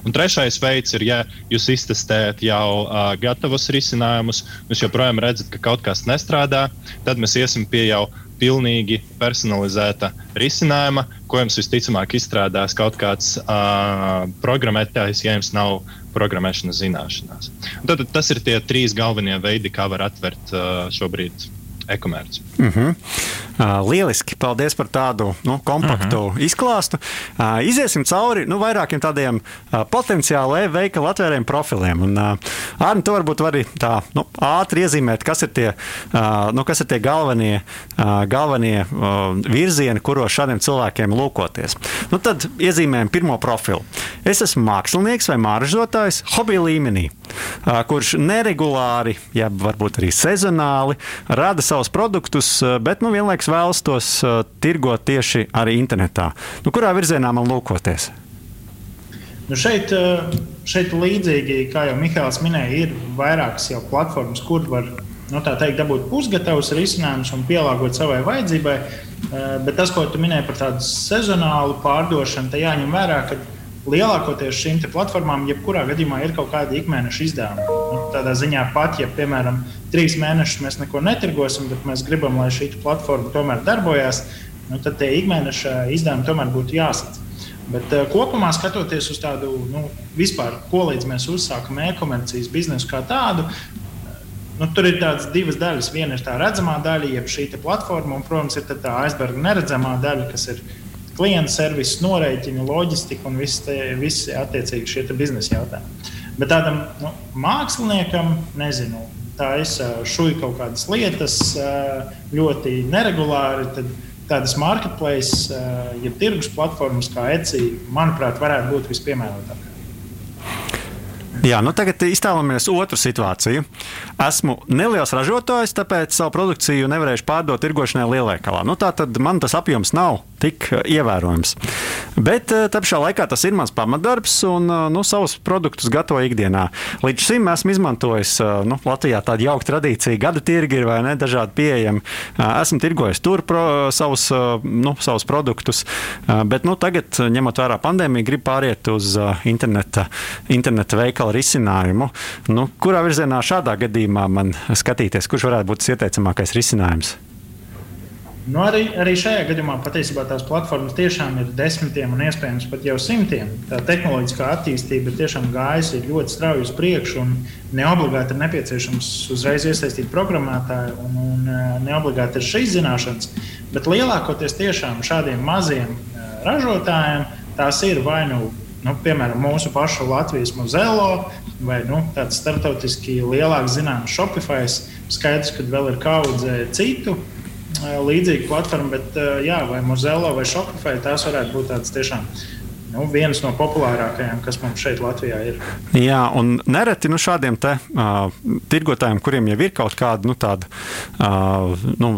Un trešais veids ir, ja jūs iztestējat jau uh, gatavus risinājumus, jūs joprojām redzat, ka kaut kas nestrādā, tad mēs iesim pie jau pilnīgi personalizēta risinājuma, ko jums visticamāk izstrādās kaut kāds uh, programmētājs, ja jums nav programmēšanas zināšanās. Un tad tas ir tie trīs galvenie veidi, kā var atvērt uh, šobrīd e-komerci. Mm -hmm. uh, lieliski! Paldies par tādu nu, kompaktu mm -hmm. izklāstu. Uh, iziesim cauri nu, vairākiem tādiem uh, potenciāli e-veikala atvēriem profiliem. Un, uh, Arni, tu varbūt vari tā nu, ātri iezīmēt, kas ir tie, uh, nu, kas ir tie galvenie, uh, galvenie uh, virzieni, kuros šādiem cilvēkiem lūkoties. Nu, tad iezīmējam pirmo profilu. Es esmu mākslinieks vai māržotājs hobija līmenī, uh, kurš neregulāri, ja varbūt arī sezonāli, rada savu savus produktus, eh, bet nu, vienlaikus vēlas tos uh, tirgot tieši arī internetā. Nu, kurā virzienā man lūkoties? Nu šeit, eh, šeit līdzīgi, kā jau Mihāls minēja, ir vairākas jau platformas, kur var nu, teikt, dabūt pusgatavus risinājumus un pielāgot savai vajadzībai. Bet tas, ko tu minēji par tādu sezonālu pārdošanu, tad jāņem vērā, ka lielākoties šīm platformām, jebkurā gadījumā, ir kaut kāda ikmēneša izdevuma. Nu, tādā ziņā pat, ja, piemēram, trīs mēnešus mēs neko netirgosim, bet mēs gribam, lai šī platforma tomēr darbojas, nu, tad tie ikmēneša izdevumi tomēr būtu jāsadz. Bet uh, kopumā skatoties uz tādu nu, vispār, ko līdz mēs uzsākam e-komercijas biznesu kā tādu, Nu, tur ir tādas divas daļas. Viena ir tā redzamā daļa, jeb šī platforma, un, protams, ir tā aizberga neredzamā daļa, kas ir klienta servis, norēķini, loģistika un visi, visi attiecīgi šie biznesa jautājumi. Bet tādam nu, māksliniekam, nezinu, tā es šuju kaut kādas lietas ļoti neregulāri. Tad tādas marketplace, jeb tirgus platformas kā Etsy, manuprāt, varētu būt vispiemērotākās. Jā, nu tagad iztēlojamies otru situāciju. Esmu neliels ražotājs, tāpēc savu produkciju nevarēšu pārdot tirgošanai lielveikalā. Nu, tā tad man tas apjoms nav tik eh, ievērojams. Bet eh, tā pašā laikā tas ir mans pamatdarbs un eh, nu, savus produktus gatavoju ikdienā. Līdz šim esmu izmantojis nu, Latvijā tādu jauku tradīciju, gada tirgi ir vai ne dažādi pieejami. Esmu tirgojis tur pro, savus, nu, savus produktus, bet nu, tagad, ņemot vērā pandēmiju, gribu pāriet uz interneta, interneta veikala risinājumu. Nu, kurā virzienā šādā gadījumā man skatīties, kurš varētu būt ieteicamākais risinājums? Nu, arī, arī šajā gadījumā patiesībā tās platformas tiešām ir desmitiem un iespējams pat jau simtiem. Tā tehnoloģiskā attīstība tiešām gājusi ļoti strauji uz priekšu, un neobligāti ir nepieciešams uzreiz iesaistīt programmētāju, un, un e, neobligāti ir šīs zināšanas. Bet lielākoties tiešām šādiem maziem e, ražotājiem tās ir vai nu nu, piemēram, mūsu pašu Latvijas muzelo vai nu, tāds starptautiski lielāks zināms Shopify. Skaidrs, ka vēl ir kaudze citu līdzīga platforma, bet jā, vai Mozilla vai Shopify tās varētu būt tādas tiešām nu, viens no populārākajiem, kas mums šeit Latvijā ir. Jā, un nereti nu, šādiem te, uh, tirgotājiem, kuriem jau ir kaut kāda nu, tāda, uh, nu,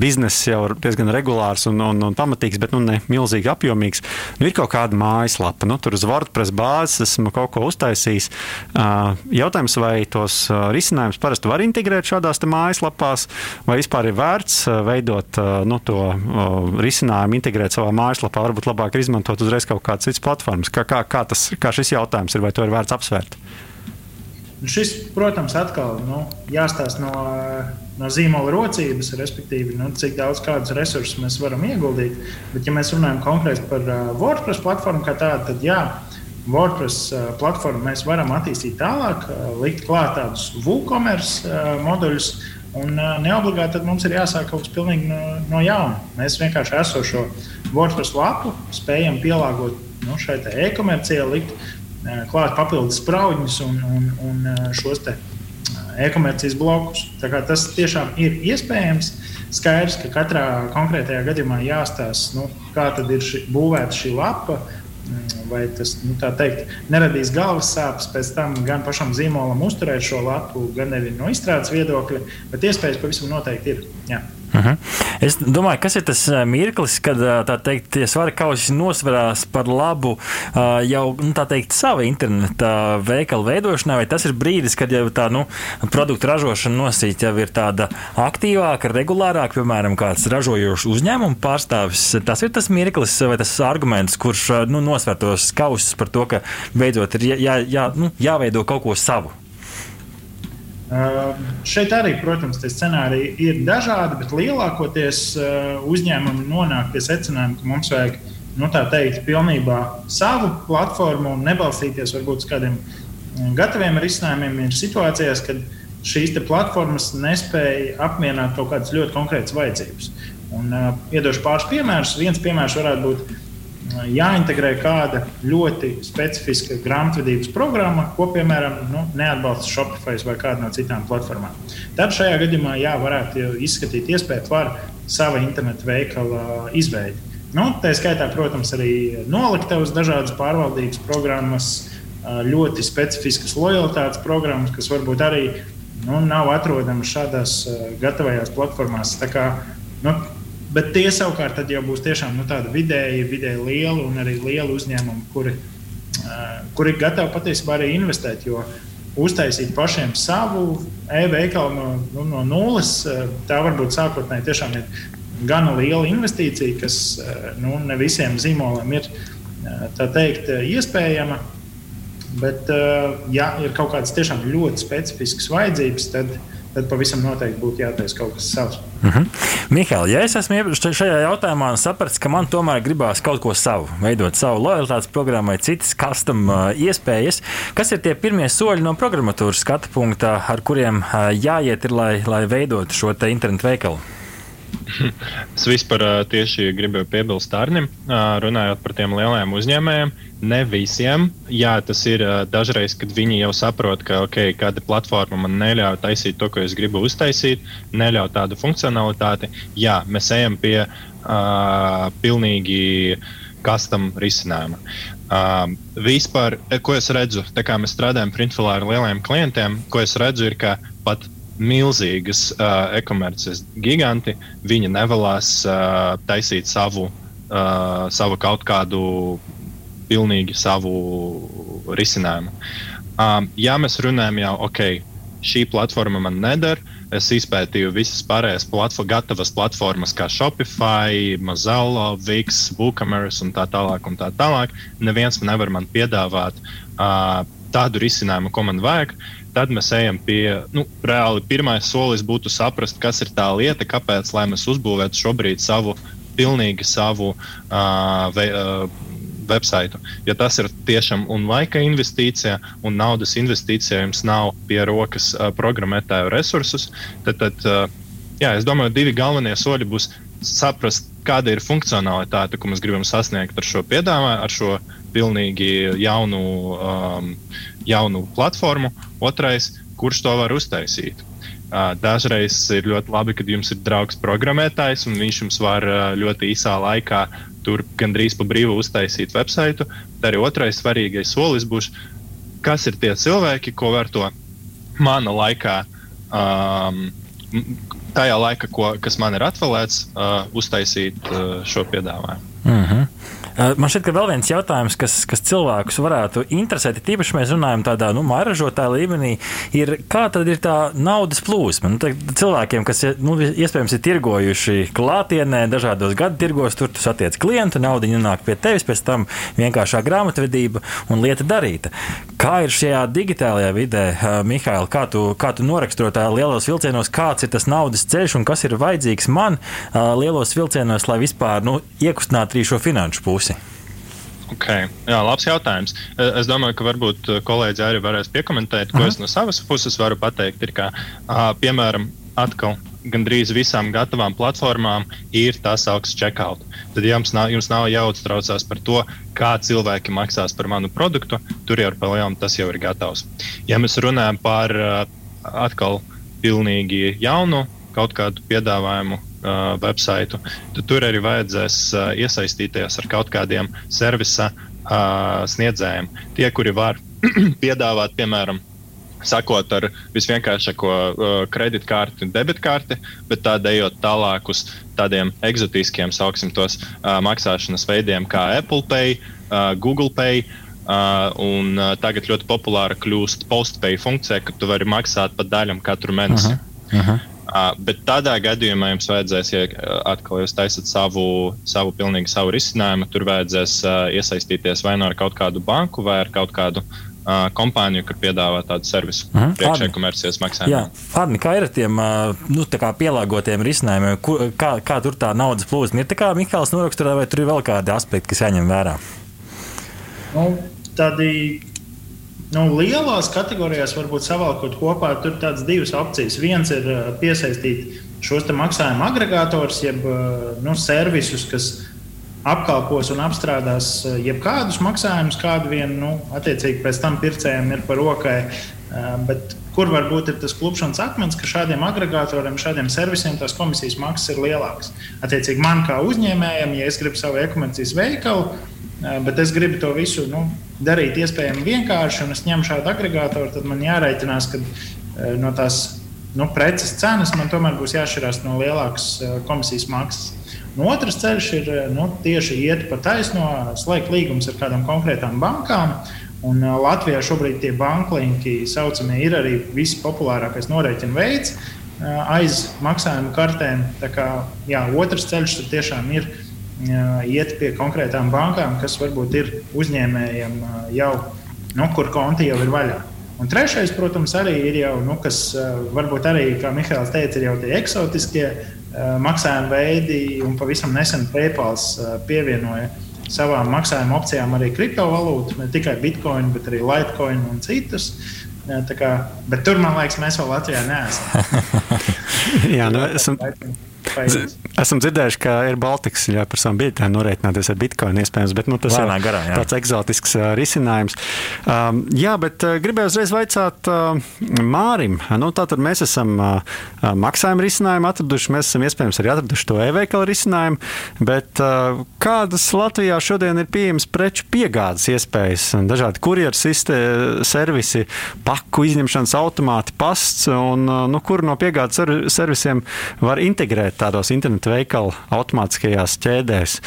biznesa jau diezgan regulārs un, un, un pamatīgs, bet nu, ne milzīgi apjomīgs, nu, ir kaut kāda mājaslapa. Nu, tur uz WordPress bāzes esmu kaut ko uztaisījis. Uh, jautājums, vai tos risinājumus parasti var integrēt šādās mājaslapās, vai vispār ir vērts veidot uh, nu, to uh, risinājumu, integrēt savā mājaslapā, varbūt labāk izmantot uzreiz kaut kāds cits platformas. Kā, kā, kā, tas, kā šis jautājums ir, vai to ir vērts apsvērt? Šis, protams, atkal nu, jāstāsta no, no zīmola rocības, respektīvi, nu, cik daudz kādus resursus mēs varam ieguldīt. Bet, ja mēs runājam konkrēti par uh, WordPress platformu kā tādu, tad jā, WordPress uh, platformu mēs varam attīstīt tālāk, uh, likt klāt tādus WooCommerce uh, moduļus. Un neobligāti mums ir jāsāk kaut kas pilnīgi no, no jauna. Mēs vienkārši esošo WordPress lapu spējam pielāgot nu, šai e-komercijai likt klāt papildus spraudņus un, un, un šos te, e-komercijas blokus. Tas tiešām ir iespējams. Skaidrs, ka katrā konkrētajā gadījumā jāstāsta, nu, kā ir ši, būvēta šī lapa, vai tas nu, teikt, neradīs galvas sāpes pēc tam gan pašam zīmolam uzturēt šo lapu, gan arī no izstrādes viedokļa, bet iespējas pavisam noteikti ir. Jā. Uh mhm. -huh. Es domāju, kas ir tas eh, mirklis, kad eh, teikt, tie svara kausi nosverās par labu eh, jau nu, teikt, sava interneta veikala veidošanai, vai tas ir brīdis, kad jau tā nu, produktu ražošana nosīt jau ir tāda aktīvāka, regulārāka, piemēram, kāds ražojošs uzņēmuma pārstāvis. Tas ir tas mirklis vai tas arguments, kurš nu, nosver tos kausus par to, ka beidzot ir jā, jā, nu, jāveido kaut ko savu. Uh, šeit arī, protams, tie scenāriji ir dažādi, bet lielākoties uh, uzņēmumi nonāk pie secinājuma, ka mums vajag nu, teikt, pilnībā savu platformu un nebalstīties varbūt uz kādiem gataviem risinājumiem. Ir situācijās, kad šīs platformas nespēja apmierināt kaut kādas ļoti konkrētas vajadzības. Un, uh, iedošu pāris piemērus. Viens piemērs varētu būt jāintegrē kāda ļoti specifiska grāmatvedības programma, ko, piemēram, nu, neatbalsta Shopify vai kāda no citām platformām. Tad šajā gadījumā jā, varētu izskatīt iespēju par sava interneta veikala izveidi. Nu, tā skaitā, protams, arī noliktavas dažādas pārvaldības programmas, ļoti specifiskas lojalitātes programmas, kas varbūt arī nu, nav atrodamas šādās gatavajās platformās. Tā kā, nu, Bet tie savukārt jau būs tiešām nu, tādi vidēji, vidēji lieli un arī lieli uzņēmumi, kuri, uh, kuri ir gatavi patiesībā arī investēt. Jo uztaisīt pašiem savu e-veikalu no, nu, no nulles, tā varbūt sākotnēji tiešām ir gana liela investīcija, kas uh, nu, ne visiem zīmoliem ir uh, teikt, iespējama. Bet, ja ir kaut kādas tiešām ļoti specifiskas vajadzības, tad, tad pavisam noteikti būtu jātaisa kaut kas savs. Uh mhm. -huh. Mihāli, ja es esmu šajā jautājumā sapratis, ka man tomēr gribās kaut ko savu, veidot savu lojalitātes programmu vai citas custom iespējas, kas ir tie pirmie soļi no programmatūras skatu punkta, ar kuriem jāiet, ir, lai, lai veidotu šo internetu veikalu? Es vispār tieši gribēju piebilst Arnim, runājot par tiem lielajiem uzņēmējiem. Ne visiem. Jā, tas ir dažreiz, kad viņi jau saprot, ka okay, kāda platforma man neļauj taisīt to, ko es gribu uztaisīt, neļauj tādu funkcionalitāti. Jā, mēs ejam pie uh, pilnīgi custom risinājuma. Uh, vispār, ko es redzu, tā kā mēs strādājam printfilā ar lieliem klientiem, ko es redzu, ir, ka pat milzīgas uh, e-komerces giganti, viņi nevēlas uh, taisīt savu, uh, savu kaut kādu pilnīgi savu risinājumu. Um, ja mēs runājam jau, ok, šī platforma man neder, es izpētīju visas pārējās platform, gatavas platformas, kā Shopify, Mozilla, Wix, WooCommerce un tā tālāk. Un tā tālāk. Neviens nevar man piedāvāt uh, tādu risinājumu, ko man vajag tad mēs ejam pie, nu, reāli pirmais solis būtu saprast, kas ir tā lieta, kāpēc mēs uzbūvētu šobrīd savu, pilnīgi savu uh, ve, uh, websaitu. Ja tas ir tiešām un laika investīcija, un naudas investīcija jums nav pie rokas uh, programmētāju resursus, tad, tad uh, jā, es domāju, divi galvenie soļi būs saprast, kāda ir funkcionalitāte, ko mēs gribam sasniegt ar šo piedāvājumu, ar šo pilnīgi jaunu, um, jaunu platformu. Otrais, kurš to var uztaisīt? Dažreiz ir ļoti labi, kad jums ir draugs programmētājs, un viņš jums var ļoti īsā laikā tur gandrīz pa brīvu uztaisīt website. Tad arī otrais svarīgais solis būs, kas ir tie cilvēki, ko var to mana laikā, um, tajā laikā, ko, kas man ir atvēlēts, uh, uztaisīt uh, šo piedāvājumu. Mm -hmm. Man šķiet, ka vēl viens jautājums, kas, kas cilvēkus varētu interesēt, ir tīpaši mēs runājam tādā nu, mairažotāja līmenī, ir kā tad ir tā naudas plūsma. Nu, cilvēkiem, kas nu, iespējams ir tirgojuši klātienē, dažādos gadu tirgos, tur tu satiec klientu, nauda nonāk pie tevis, pēc tam vienkāršā grāmatvedība un lieta darīta. Kā ir šajā digitālajā vidē, Mihail, kā tu, kā tu noraksturo tā lielos vilcienos, kāds ir tas naudas ceļš un kas ir vajadzīgs man lielos vilcienos, lai vispār nu, iekustinātu arī šo finanšu pusi? Okay. Jā, labs jautājums. Es domāju, ka varbūt kolēģi arī varēs piekomentēt, ko uh -huh. es no savas puses varu pateikt. Ir, uh, piemēram, atkal gandrīz visām gatavām platformām ir tas augsts checkout. Tad jums nav, jums nav jāuztraucās par to, kā cilvēki maksās par manu produktu. Tur jau par lielu tas jau ir gatavs. Ja mēs runājam par atkal pilnīgi jaunu kaut kādu piedāvājumu uh, websaitu, tad tur arī vajadzēs uh, iesaistīties ar kaut kādiem servisa uh, sniedzējiem. Tie, kuri var piedāvāt, piemēram, sakot ar visvienkāršāko uh, kredītkarti un debitkarti, bet tādā ejot tālāk uz tādiem eksotiskiem, sauksim tos, uh, maksāšanas veidiem kā Apple Pay, uh, Google Pay. Uh, un uh, tagad ļoti populāra kļūst postpay funkcija, ka tu vari maksāt pa daļām katru mēnesi. Uh -huh. Uh -huh. Uh, bet tādā gadījumā jums vajadzēs, ja atkal jūs taisat savu, savu pilnīgi savu risinājumu, tur vajadzēs uh, iesaistīties vai nu ar kaut kādu banku, vai ar kaut kādu uh, kompāniju, kur piedāvā tādu servisu mm -hmm. priekšējā komercijas maksājumā. Fadmi, kā ir ar tiem uh, nu, pielāgotiem risinājumiem, kur, kā, kā tur tā naudas plūsma ir? Tā kā Mikls noraksturā, vai tur ir vēl kādi aspekti, kas jāņem vērā? Nu, tādi Nu, lielās kategorijās varbūt savalkot kopā, tur tādas divas opcijas. Viens ir piesaistīt šos maksājumu agregātors, jeb nu, servisus, kas apkalpos un apstrādās eh, jebkādus maksājumus, kādu vien, nu, attiecīgi pēc tam pircējiem ir par rokai. Eh, bet kur varbūt ir tas klupšanas akmens, ka šādiem agregatoriem, šādiem servisiem tās komisijas maksas ir lielākas. Attiecīgi, man kā uzņēmējam, ja es gribu savu e-komercijas veikalu, eh, bet es gribu to visu nu, darīt iespējami vienkārši, un es ņemu šādu agregātoru, tad man jārēķinās, ka no tās nu, preces cenas man tomēr būs jāšķirās no lielākas komisijas maksas. Un otrs ceļš ir nu, tieši iet pa taisno, slēgt līgumus ar kādām konkrētām bankām. Un Latvijā šobrīd tie banklinki saucamie ir arī vispopulārākais norēķina veids aiz maksājuma kartēm. Tā kā, jā, otrs ceļš tiešām ir iet pie konkrētām bankām, kas varbūt ir uzņēmējiem jau, nu, kur konti jau ir vaļā. Un trešais, protams, arī ir jau, nu, kas varbūt arī, kā Mihāls teica, ir jau tie eksotiskie maksājuma veidi, un pavisam nesen PayPal eh, pievienoja savām maksājuma opcijām arī kriptovalūtu, ne tikai bitkoinu, bet arī litecoin un citus. Kā, bet tur, man liekas, mēs vēl Latvijā neesam. Jā, nu, esam, Esam dzirdējuši, ka ir Baltikas ļauj par savām biļetēm norēķināties ar bitkoinu iespējams, bet nu, tas Lēnā ir garā, jā. tāds eksotisks uh, risinājums. Um, jā, bet uh, gribēju uzreiz vaicāt uh, Mārim. Nu, tātad mēs esam uh, maksājuma risinājumu atraduši, mēs esam iespējams arī atraduši to e-veikalu risinājumu, bet uh, kādas Latvijā šodien ir pieejamas preču piegādes iespējas? Dažādi kurjeru servisi, paku izņemšanas automāti, pasts un uh, nu, kur no piegādes servisiem var integrēt tādos internetu veikalu automātiskajās ķēdēs.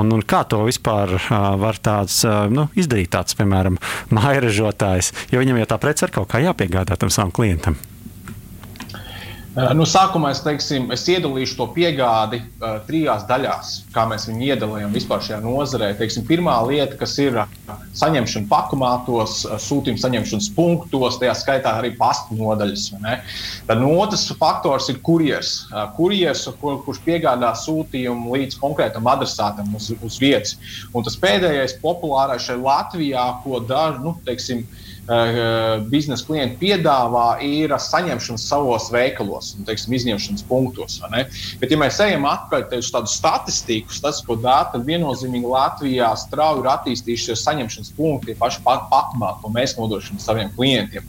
Un, un kā to vispār var tāds, nu, izdarīt, tāds, piemēram, mājražotājs, jo viņam jau tā prece ir kaut kā jāpiegādā tam savam klientam. Eh, nu, sākumā es, teiksim, es iedalīšu to piegādi uh, trijās daļās, kā mēs viņu iedalījām vispār šajā nozarē. Teiksim, pirmā lieta, kas ir saņemšana pakumātos, sūtījuma saņemšanas punktos, tajā skaitā arī pastu nodaļas. Tad no otrs faktors ir kurjers. Uh, kurjers, kur, kurš piegādā sūtījumu līdz konkrētam adresātam uz, uz vietas. Un tas pēdējais populārais šeit Latvijā, ko daži, nu, teiksim, uh, Eh, biznesa klienti piedāvā, ir saņemšana savos veikalos, un, teiksim, izņemšanas punktos. Bet, ja mēs ejam atpakaļ uz tādu statistiku, tas, ko dara, tad viennozīmīgi Latvijā strauji ir attīstījušies saņemšanas punkti, paši pakmā, ko mēs nodrošinām saviem klientiem.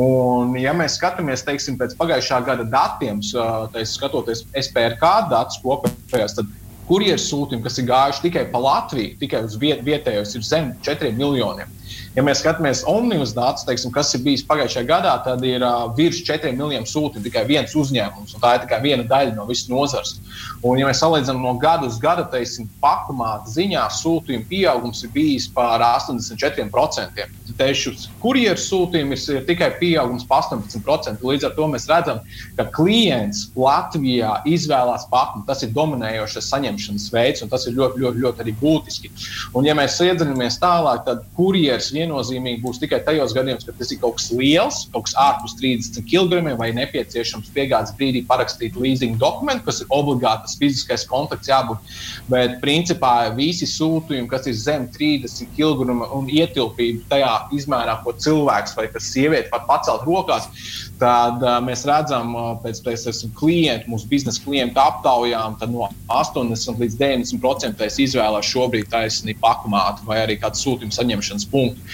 Un, ja mēs skatāmies teiksim, pēc pagājušā gada datiem, tad skatoties SPRK datus kopējās, tad kurjeru sūtījumi, kas ir gājuši tikai pa Latviju, tikai uz viet, vietējos, ir zem 4 miljoniem. Ja mēs skatāmies omnibus datus, teiksim, kas ir bijis pagājušajā gadā, tad ir uh, virs 4 miljoniem sūtījumu tikai viens uzņēmums, un tā ir tikai viena daļa no visas nozares. Un, ja mēs salīdzinām no gada uz gadu, teiksim, pakumāta ziņā sūtījumu pieaugums ir bijis par 84%. Tieši kurjeru sūtījumi ir, ir tikai pieaugums par 18%. Līdz ar to mēs redzam, ka klients Latvijā izvēlās pakumu. Tas ir dominējošais saņemšanas veids, un tas ir ļoti, ļoti, ļoti arī būtiski. Un, ja mēs iedziļināmies tālāk, tad kurjeris viennozīmīgi būs tikai tajos gadījumos, kad tas ir kaut kas liels, kaut kas ārpus 30 kg, vai nepieciešams piegādes brīdī parakstīt leasing dokumentu, kas ir obligāti tas fiziskais kontakts jābūt. Bet principā visi sūtījumi, kas ir zem 30 kg un ietilpība tajā izmērā, ko cilvēks vai sieviete var pacelt rokās, tad uh, mēs redzam, uh, pēc tam klientu, mūsu biznesa klientu aptaujām, no 80 80 līdz 90% izvēlās šobrīd taisnību pakumātu vai arī kādu sūtījumu saņemšanas punktu.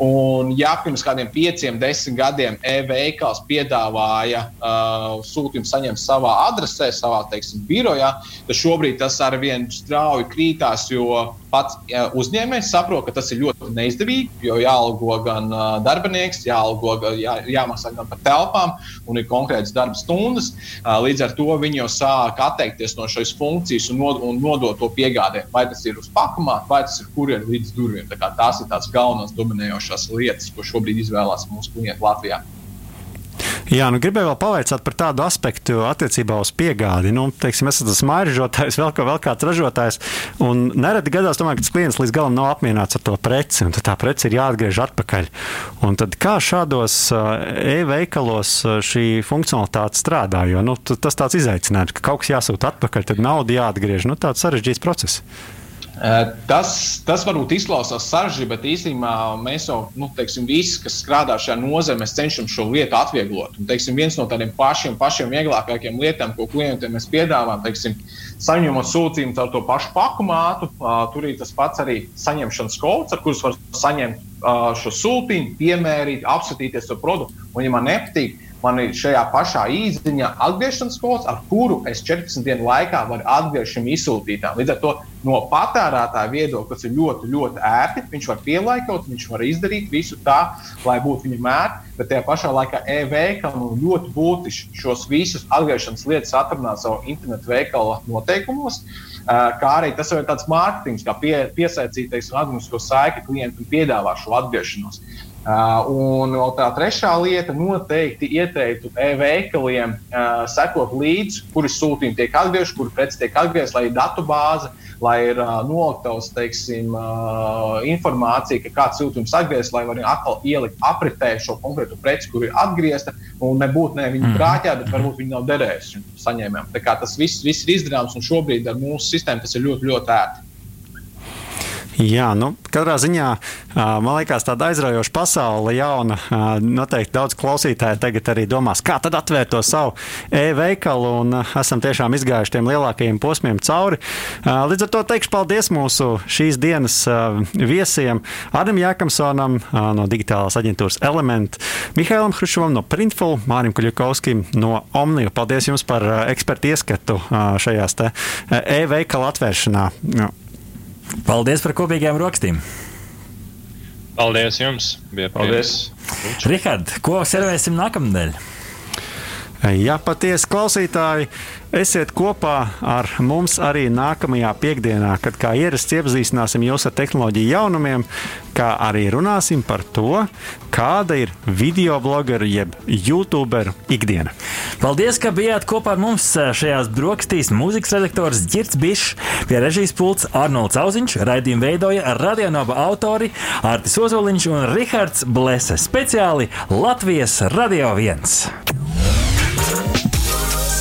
Un, ja pirms kādiem pieciem, desmit gadiem e-veikals piedāvāja uh, sūtījumu saņemt savā adresē, savā teiksim, birojā, tad šobrīd tas ar vienu strauji krītās, jo pats uh, uzņēmējs saprot, ka tas ir ļoti neizdevīgi, jo jāalgo gan uh, darbinieks, jāalgo, jā, jāmaksā gan par telpām un ir konkrētas darba stundas. Uh, līdz ar to viņi jau sāk atteikties no šīs funkcijas un, nod, un nodot to piegādē. Vai tas ir uz pakamā, vai tas ir kuriem līdz durvīm. Tā tās ir tās galvenās dominējošās šīs lietas, ko šobrīd izvēlās mūsu klienti Latvijā. Jā, nu gribēju vēl pavaicāt par tādu aspektu attiecībā uz piegādi. Nu, teiksim, esat tas mairažotājs, vēl, kā, vēl kāds ražotājs, un nereti gadās, tomēr, ka tas klients līdz galam nav apmierināts ar to preci, un tad tā preci ir jāatgriež atpakaļ. Un tad kā šādos e-veikalos šī funkcionalitāte strādā? Jo nu, tas tāds izaicinājums, ka kaut kas jāsūta atpakaļ, tad nauda jāatgriež. Nu, tāds sarežģīts process. Tas, tas varbūt izklausās sarežģīti, bet īstenībā mēs jau, nu, teiksim, visi, kas strādā šajā nozarē, cenšamies šo lietu atvieglot. Un, teiksim, viens no tādiem pašiem, pašiem vieglākajiem lietām, ko klientiem mēs piedāvājam, teiksim, saņemot sūtījumu ar to pašu pakumātu, tur ir tas pats arī saņemšanas kods, ar kurus var saņemt šo sūtījumu, piemērīt, apskatīties to produktu. Un, ja man nepatīk, man ir šajā pašā īsiņā atgriešanas kods, ar kuru es 14 dienu laikā varu atgriezt šim izsūtītājam. Līdz ar to no patērētāja viedokļa tas ir ļoti, ļoti ērti. Viņš var pielaikot, viņš var izdarīt visu tā, lai būtu viņam ērti, bet tajā pašā laikā e-veikalam ļoti būtiski šos visus atgriešanas lietas atrunāt savā internetu veikala noteikumos. Kā arī tas ir tāds mārketings, kā pie, piesaistīt atgrieznisko saiti klientam un piedāvāt šo atgriešanos. Uh, un tā trešā lieta noteikti ieteiktu e-veikaliem uh, sekot līdzi, kuri sūtījumi tiek atgriezti, kuri preci tiek atgriezti, lai ir datu bāze, lai ir uh, noliktavas teiksim, uh, informācija, ka kāds sūtījums atgriezts, lai varētu atkal ielikt apritē šo konkrēto preci, kur ir atgriezta. Un nebūtu ne viņa krāķā, bet varbūt viņa nav derējusi saņēmējiem. Tas viss, viss ir izdarāms, un šobrīd ar mūsu sistēmu tas ir ļoti, ļoti ērti. Jā, nu, katrā ziņā man liekas, tāda aizraujoša pasaule, jauna. Noteikti daudz klausītāju tagad arī domās, kā tad atvērt to savu e-veikalu, un esam tiešām izgājuši tiem lielākajiem posmiem cauri. Līdz ar to teikšu paldies mūsu šīs dienas viesiem Adam Jākamsonam no digitālās aģentūras Element, Mihailam Hrušovam no Printful, Mārim Kuļakovskim no Omnija. Paldies jums par ekspertu ieskatu šajās e-veikala atvēršanā. Paldies par kopīgiem rakstiem! Paldies jums! Bija paldies! paldies. Rihard, ko servēsim nākamnedēļ? Jā, patiesi klausītāji, esiet kopā ar mums arī nākamajā piekdienā, kad kā ierasts iepazīstināsim jūs ar tehnoloģiju jaunumiem, kā arī runāsim par to, kāda ir video blogeru jeb youtuberu ikdiena. Paldies, ka bijāt kopā ar mums šajās brokastīs. Mūzikas redaktors Girts Bišs, pie režijas pults Arnolds Auziņš, raidījumu veidoja radionāba autori Artis Ozoliņš un Rihards Blese, speciāli Latvijas Radio 1.